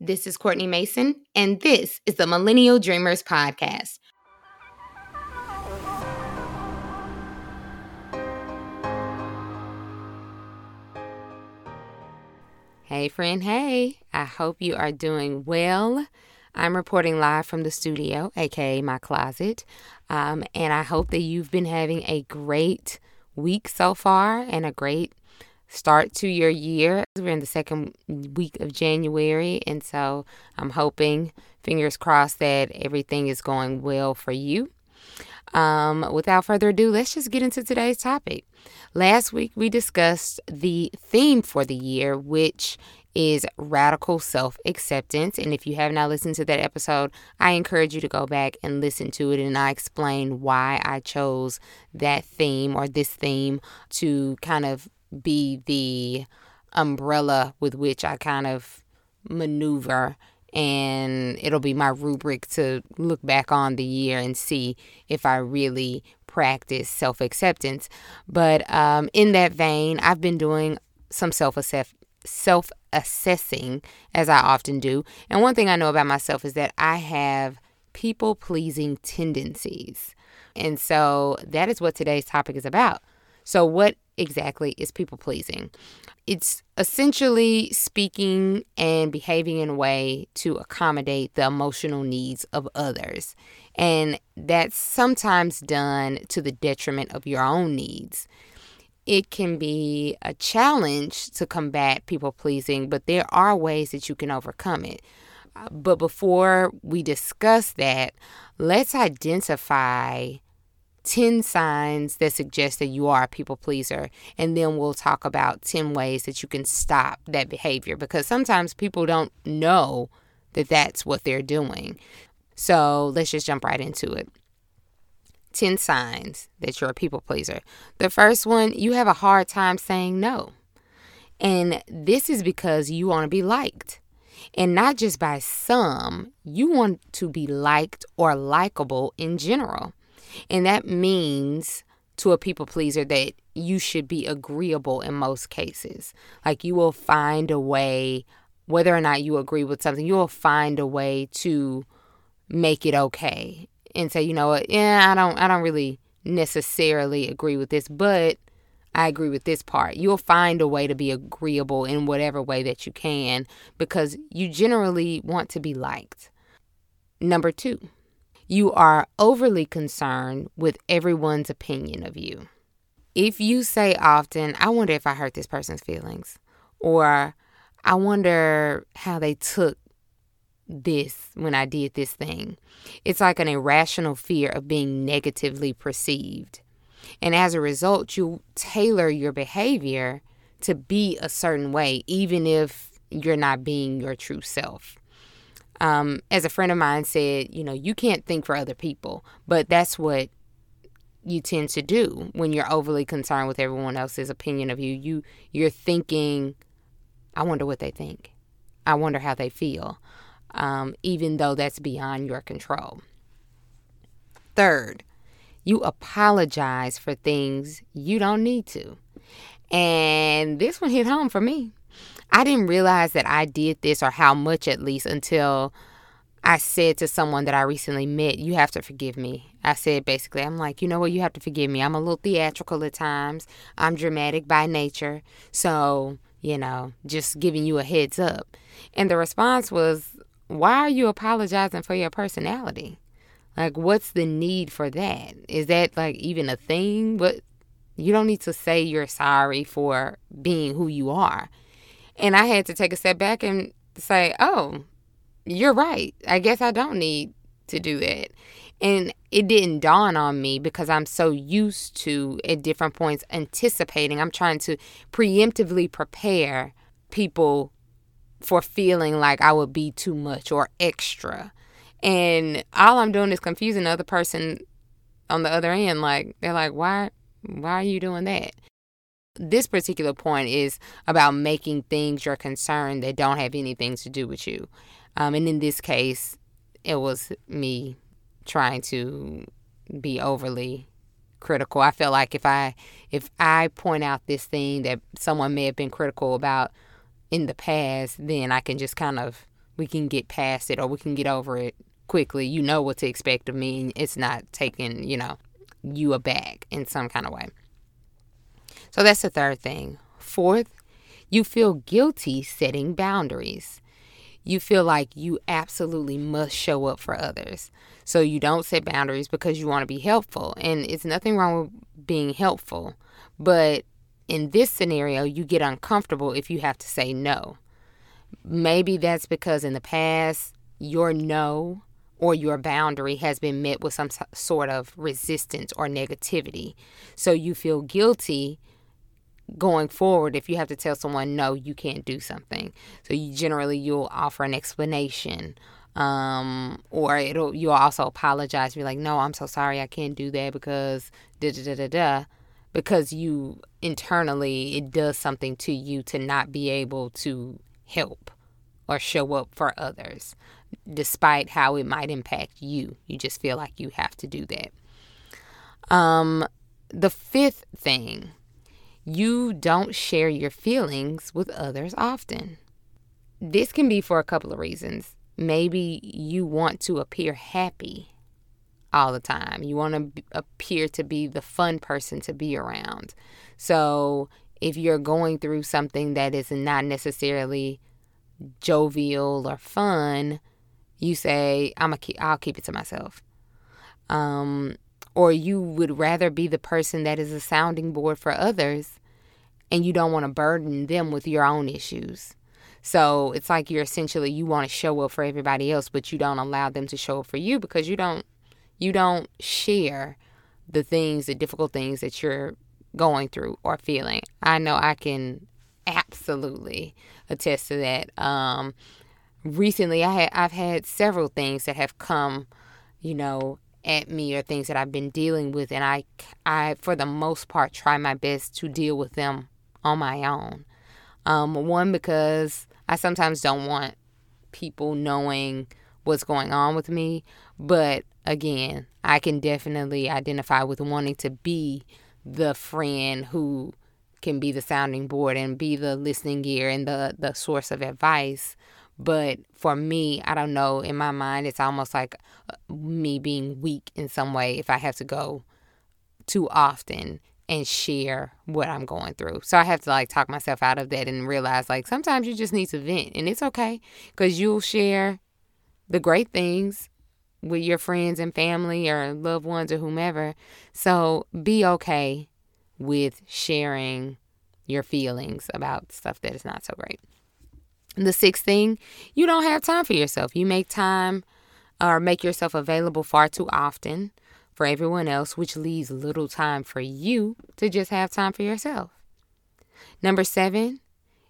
This is Courtney Mason, and this is the Millennial Dreamers Podcast. Hey, friend, hey. I hope you are doing well. I'm reporting live from the studio, aka my closet. Um, and I hope that you've been having a great week so far and a great start to your year. We're in the second week of January, and so I'm hoping, fingers crossed, that everything is going well for you. Um, without further ado, let's just get into today's topic. Last week, we discussed the theme for the year, which is radical self acceptance. And if you have not listened to that episode, I encourage you to go back and listen to it. And I explain why I chose that theme or this theme to kind of be the umbrella with which I kind of maneuver and it'll be my rubric to look back on the year and see if I really practice self acceptance. But um, in that vein, I've been doing some self self assessing as I often do. And one thing I know about myself is that I have people pleasing tendencies. And so that is what today's topic is about. So, what exactly is people pleasing? It's essentially speaking and behaving in a way to accommodate the emotional needs of others. And that's sometimes done to the detriment of your own needs. It can be a challenge to combat people pleasing, but there are ways that you can overcome it. But before we discuss that, let's identify 10 signs that suggest that you are a people pleaser. And then we'll talk about 10 ways that you can stop that behavior because sometimes people don't know that that's what they're doing. So let's just jump right into it. 10 signs that you're a people pleaser. The first one, you have a hard time saying no. And this is because you want to be liked. And not just by some, you want to be liked or likable in general. And that means to a people pleaser that you should be agreeable in most cases. Like you will find a way, whether or not you agree with something, you will find a way to make it okay and say, you know what, yeah, I don't I don't really necessarily agree with this, but I agree with this part. You'll find a way to be agreeable in whatever way that you can because you generally want to be liked. Number two, you are overly concerned with everyone's opinion of you. If you say often, I wonder if I hurt this person's feelings, or I wonder how they took this when I did this thing, it's like an irrational fear of being negatively perceived. And as a result, you tailor your behavior to be a certain way, even if you're not being your true self um, as a friend of mine said, you know, you can't think for other people, but that's what you tend to do when you're overly concerned with everyone else's opinion of you. You you're thinking, I wonder what they think. I wonder how they feel, um, even though that's beyond your control. Third, you apologize for things you don't need to. And this one hit home for me. I didn't realize that I did this or how much at least until I said to someone that I recently met, You have to forgive me. I said basically, I'm like, You know what? You have to forgive me. I'm a little theatrical at times, I'm dramatic by nature. So, you know, just giving you a heads up. And the response was, Why are you apologizing for your personality? Like, what's the need for that? Is that like even a thing? What you don't need to say you're sorry for being who you are. And I had to take a step back and say, oh, you're right. I guess I don't need to do that. And it didn't dawn on me because I'm so used to at different points anticipating. I'm trying to preemptively prepare people for feeling like I would be too much or extra. And all I'm doing is confusing the other person on the other end. Like, they're like, why, why are you doing that? This particular point is about making things your concern that don't have anything to do with you. Um, and in this case, it was me trying to be overly critical. I feel like if I if I point out this thing that someone may have been critical about in the past, then I can just kind of we can get past it or we can get over it quickly. You know what to expect of me, and it's not taking, you know, you aback in some kind of way. So that's the third thing. Fourth, you feel guilty setting boundaries. You feel like you absolutely must show up for others. So you don't set boundaries because you want to be helpful. And it's nothing wrong with being helpful. But in this scenario, you get uncomfortable if you have to say no. Maybe that's because in the past, your no or your boundary has been met with some sort of resistance or negativity. So you feel guilty going forward if you have to tell someone no you can't do something. So you generally you'll offer an explanation um, or it'll you'll also apologize be like no i'm so sorry i can't do that because da da da da da. Because you internally it does something to you to not be able to help or show up for others despite how it might impact you. You just feel like you have to do that. Um the fifth thing you don't share your feelings with others often. This can be for a couple of reasons. Maybe you want to appear happy all the time. You want to appear to be the fun person to be around. So, if you're going through something that is not necessarily jovial or fun, you say, "I'm a keep, I'll keep it to myself." Um, or you would rather be the person that is a sounding board for others and you don't want to burden them with your own issues. So it's like you're essentially you want to show up for everybody else, but you don't allow them to show up for you because you don't you don't share the things, the difficult things that you're going through or feeling. I know I can absolutely attest to that. Um, recently, I had I've had several things that have come, you know, at me or things that I've been dealing with and I I for the most part try my best to deal with them on my own. Um, one because I sometimes don't want people knowing what's going on with me, but again, I can definitely identify with wanting to be the friend who can be the sounding board and be the listening ear and the the source of advice but for me, I don't know, in my mind, it's almost like uh, me being weak in some way if I have to go too often and share what I'm going through. So I have to like talk myself out of that and realize like sometimes you just need to vent and it's okay because you'll share the great things with your friends and family or loved ones or whomever. So be okay with sharing your feelings about stuff that is not so great. The sixth thing, you don't have time for yourself. You make time or make yourself available far too often for everyone else, which leaves little time for you to just have time for yourself. Number seven,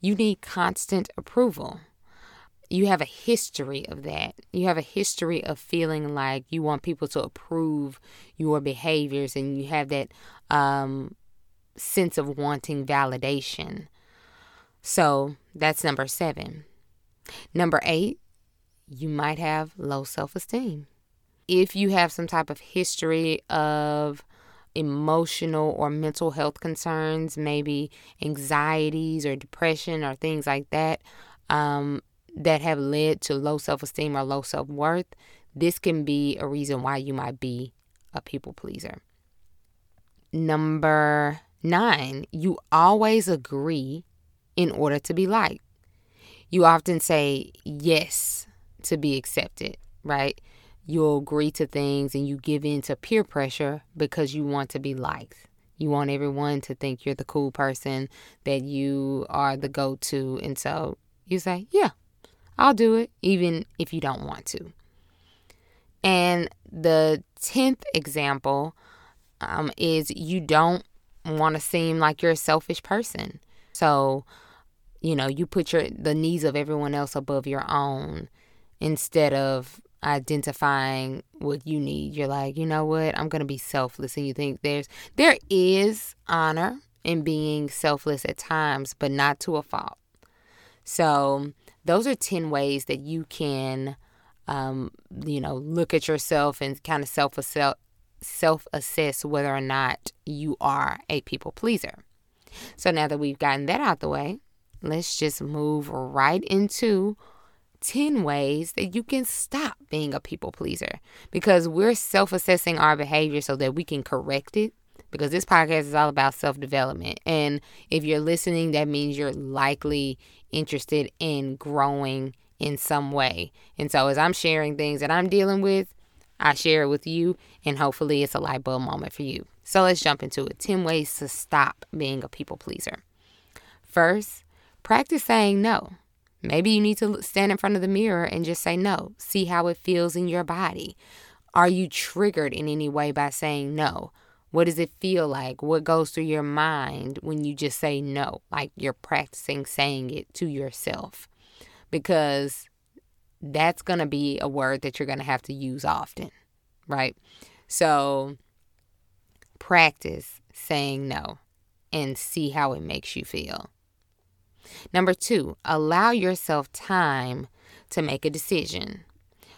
you need constant approval. You have a history of that. You have a history of feeling like you want people to approve your behaviors, and you have that um, sense of wanting validation. So that's number seven. Number eight, you might have low self esteem. If you have some type of history of emotional or mental health concerns, maybe anxieties or depression or things like that, um, that have led to low self esteem or low self worth, this can be a reason why you might be a people pleaser. Number nine, you always agree in order to be liked. You often say yes to be accepted, right? You'll agree to things and you give in to peer pressure because you want to be liked. You want everyone to think you're the cool person, that you are the go to. And so you say, yeah, I'll do it, even if you don't want to. And the 10th example um, is you don't want to seem like you're a selfish person. So, you know, you put your the needs of everyone else above your own instead of identifying what you need. You're like, you know what? I'm gonna be selfless, and you think there's there is honor in being selfless at times, but not to a fault. So those are ten ways that you can, um, you know, look at yourself and kind of self self assess whether or not you are a people pleaser. So now that we've gotten that out the way, let's just move right into 10 ways that you can stop being a people pleaser because we're self assessing our behavior so that we can correct it. Because this podcast is all about self development. And if you're listening, that means you're likely interested in growing in some way. And so, as I'm sharing things that I'm dealing with, I share it with you, and hopefully, it's a light bulb moment for you. So, let's jump into it 10 ways to stop being a people pleaser. First, practice saying no. Maybe you need to stand in front of the mirror and just say no. See how it feels in your body. Are you triggered in any way by saying no? What does it feel like? What goes through your mind when you just say no? Like you're practicing saying it to yourself. Because that's going to be a word that you're going to have to use often, right? So practice saying no and see how it makes you feel. Number two, allow yourself time to make a decision.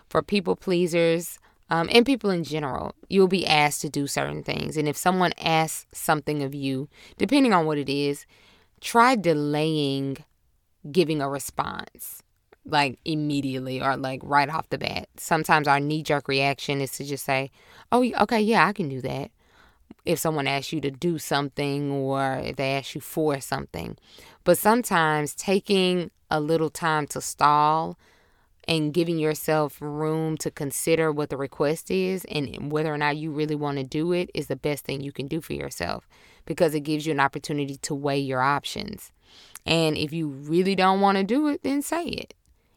For people pleasers um, and people in general, you'll be asked to do certain things. And if someone asks something of you, depending on what it is, try delaying giving a response like immediately or like right off the bat. Sometimes our knee jerk reaction is to just say, Oh, okay, yeah, I can do that if someone asks you to do something or if they ask you for something. But sometimes taking a little time to stall and giving yourself room to consider what the request is and whether or not you really want to do it is the best thing you can do for yourself because it gives you an opportunity to weigh your options. And if you really don't want to do it, then say it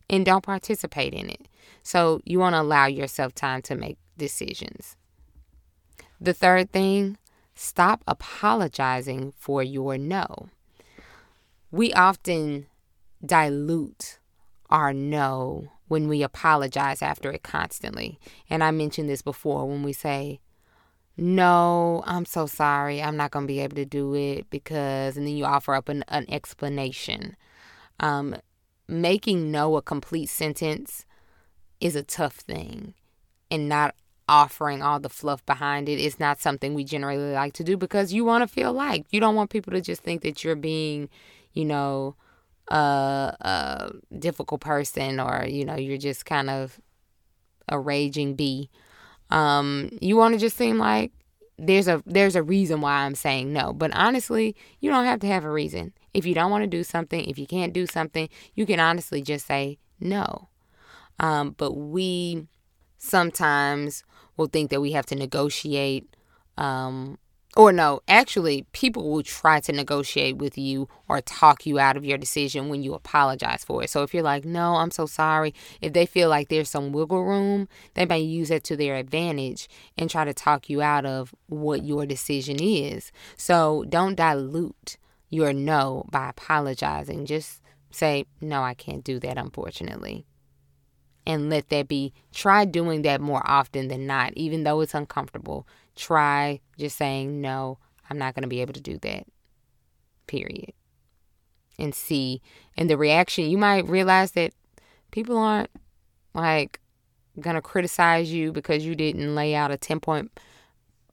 and don't participate in it. So you want to allow yourself time to make decisions. The third thing, stop apologizing for your no. We often dilute our no when we apologize after it constantly. And I mentioned this before when we say, no, I'm so sorry. I'm not going to be able to do it because, and then you offer up an, an explanation. Um, making no a complete sentence is a tough thing and not offering all the fluff behind it is not something we generally like to do because you want to feel liked. You don't want people to just think that you're being, you know, a, a difficult person or, you know, you're just kind of a raging bee. Um, you want to just seem like there's a there's a reason why I'm saying no. But honestly, you don't have to have a reason. If you don't want to do something, if you can't do something, you can honestly just say no. Um, but we sometimes will think that we have to negotiate um, or no, actually, people will try to negotiate with you or talk you out of your decision when you apologize for it. So if you're like, no, I'm so sorry, if they feel like there's some wiggle room, they may use that to their advantage and try to talk you out of what your decision is. So don't dilute your no by apologizing. Just say, no, I can't do that, unfortunately and let that be. Try doing that more often than not, even though it's uncomfortable. Try just saying, no, I'm not going to be able to do that. Period. And see. And the reaction, you might realize that people aren't like going to criticize you because you didn't lay out a 10 point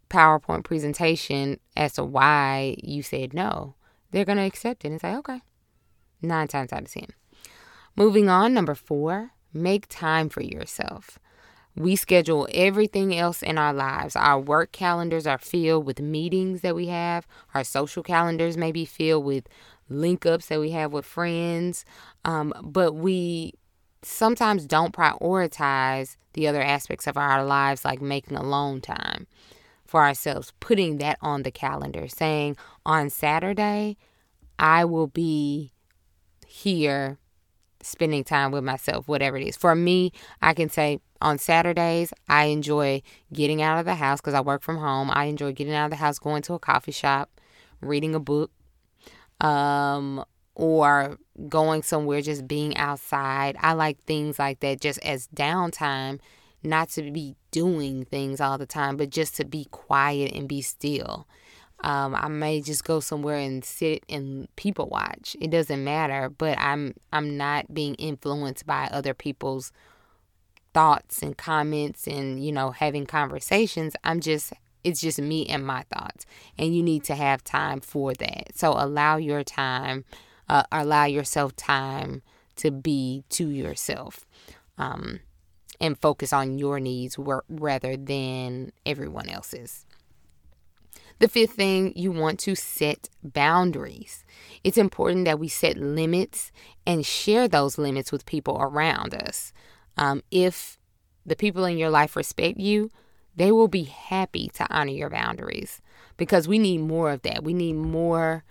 PowerPoint presentation as to why you said no. They're going to accept it and say, okay. Nine times out of 10. Moving on, number four, Make time for yourself. We schedule everything else in our lives. Our work calendars are filled with meetings that we have. Our social calendars may be filled with link ups that we have with friends. Um, but we sometimes don't prioritize the other aspects of our lives, like making alone time for ourselves, putting that on the calendar, saying on Saturday, I will be here spending time with myself, whatever it is. For me, I can say on Saturdays, I enjoy getting out of the house because I work from home. I enjoy getting out of the house, going to a coffee shop, reading a book, um, or going somewhere, just being outside. I like things like that just as downtime, not to be doing things all the time, but just to be quiet and be still. Um, I may just go somewhere and sit and people watch. It doesn't matter, but I'm I'm not being influenced by other people's thoughts and comments and you know having conversations. I'm just it's just me and my thoughts, and you need to have time for that. So allow your time, uh, allow yourself time to be to yourself um, and focus on your needs rather than everyone else's. The fifth thing, you want to set boundaries. It's important that we set limits and share those limits with people around us. Um, if the people in your life respect you, they will be happy to honor your boundaries because we need more of that. We need more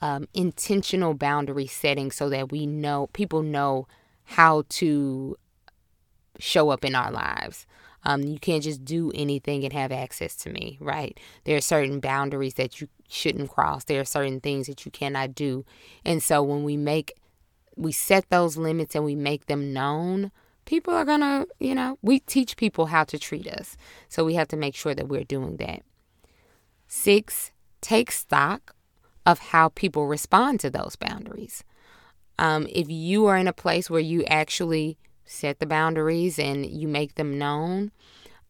um, intentional boundary setting so that we know people know how to show up in our lives. Um, you can't just do anything and have access to me, right? There are certain boundaries that you shouldn't cross. There are certain things that you cannot do. And so when we make, we set those limits and we make them known, people are going to, you know, we teach people how to treat us. So we have to make sure that we're doing that. Six, take stock of how people respond to those boundaries. Um, if you are in a place where you actually set the boundaries and you make them known,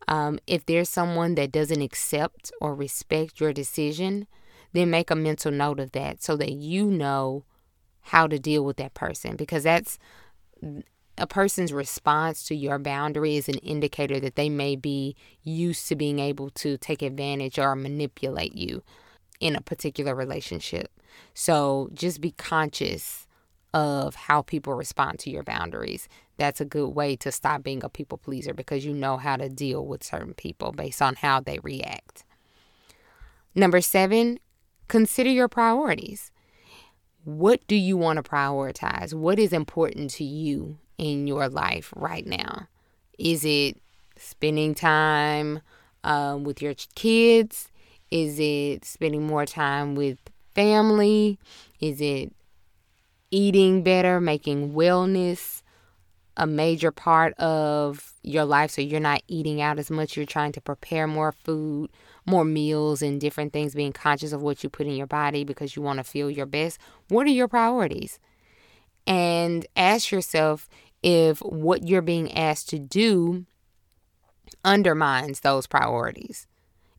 um, if there's someone that doesn't accept or respect your decision, then make a mental note of that so that you know how to deal with that person because that's a person's response to your boundary is an indicator that they may be used to being able to take advantage or manipulate you in a particular relationship. So just be conscious of how people respond to your boundaries. That's a good way to stop being a people pleaser because you know how to deal with certain people based on how they react. Number seven, consider your priorities. What do you want to prioritize? What is important to you in your life right now? Is it spending time um, with your kids? Is it spending more time with family? Is it eating better, making wellness a major part of your life so you're not eating out as much? You're trying to prepare more food, more meals, and different things, being conscious of what you put in your body because you want to feel your best. What are your priorities? And ask yourself if what you're being asked to do undermines those priorities.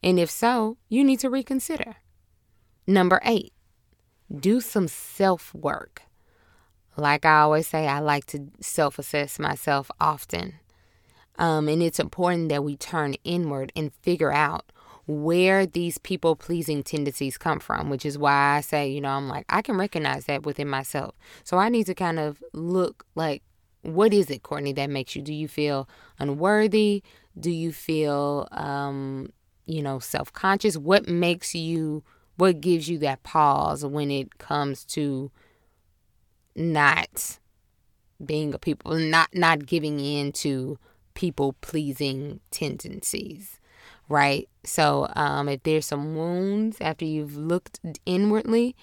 And if so, you need to reconsider. Number eight, do some self work. Like I always say, I like to self assess myself often. Um, and it's important that we turn inward and figure out where these people pleasing tendencies come from, which is why I say, you know, I'm like, I can recognize that within myself. So I need to kind of look like, what is it, Courtney, that makes you? Do you feel unworthy? Do you feel um, you know, self conscious? What makes you, what gives you that pause when it comes to not being a people, not, not giving in to people pleasing tendencies, right? So, um, if there's some wounds after you've looked inwardly,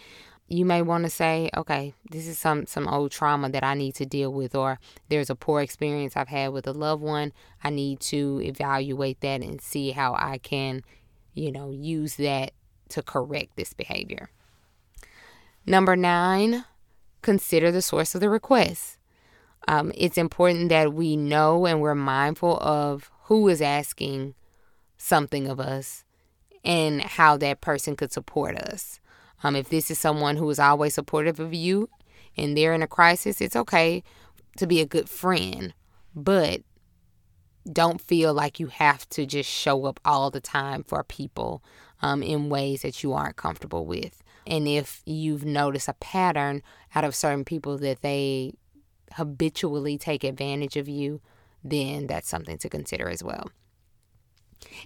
you may want to say, okay, this is some some old trauma that I need to deal with, or there's a poor experience I've had with a loved one. I need to evaluate that and see how I can, you know, use that to correct this behavior. Number nine, consider the source of the request. Um, it's important that we know and we're mindful of who is asking something of us and how that person could support us. Um, if this is someone who is always supportive of you and they're in a crisis, it's okay to be a good friend, but don't feel like you have to just show up all the time for people um, in ways that you aren't comfortable with. And if you've noticed a pattern out of certain people that they habitually take advantage of you, then that's something to consider as well.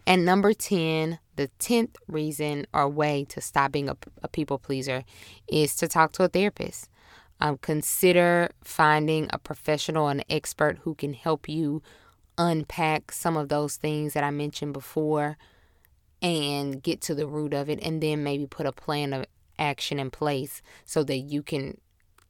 And number 10, the 10th reason or way to stop being a, a people pleaser is to talk to a therapist. Um, consider finding a professional, an expert who can help you unpack some of those things that I mentioned before and get to the root of it, and then maybe put a plan of action in place so that you can,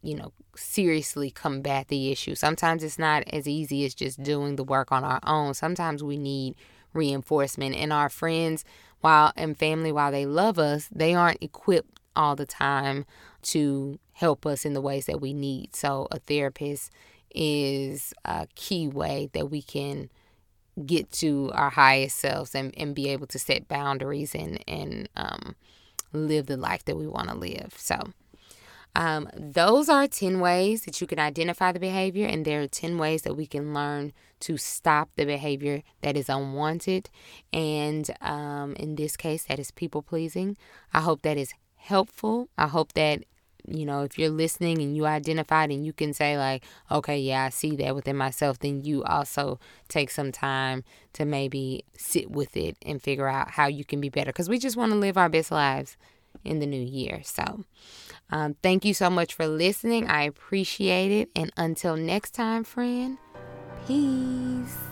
you know, seriously combat the issue. Sometimes it's not as easy as just doing the work on our own. Sometimes we need reinforcement. And our friends, while and family, while they love us, they aren't equipped all the time to help us in the ways that we need. So a therapist is a key way that we can get to our highest selves and, and be able to set boundaries and, and um, live the life that we want to live. So Um, those are 10 ways that you can identify the behavior, and there are 10 ways that we can learn to stop the behavior that is unwanted. And um, in this case, that is people pleasing. I hope that is helpful. I hope that you know, if you're listening and you identified and you can say, like, okay, yeah, I see that within myself, then you also take some time to maybe sit with it and figure out how you can be better. Because we just want to live our best lives in the new year. So, um, thank you so much for listening. I appreciate it. And until next time, friend, peace.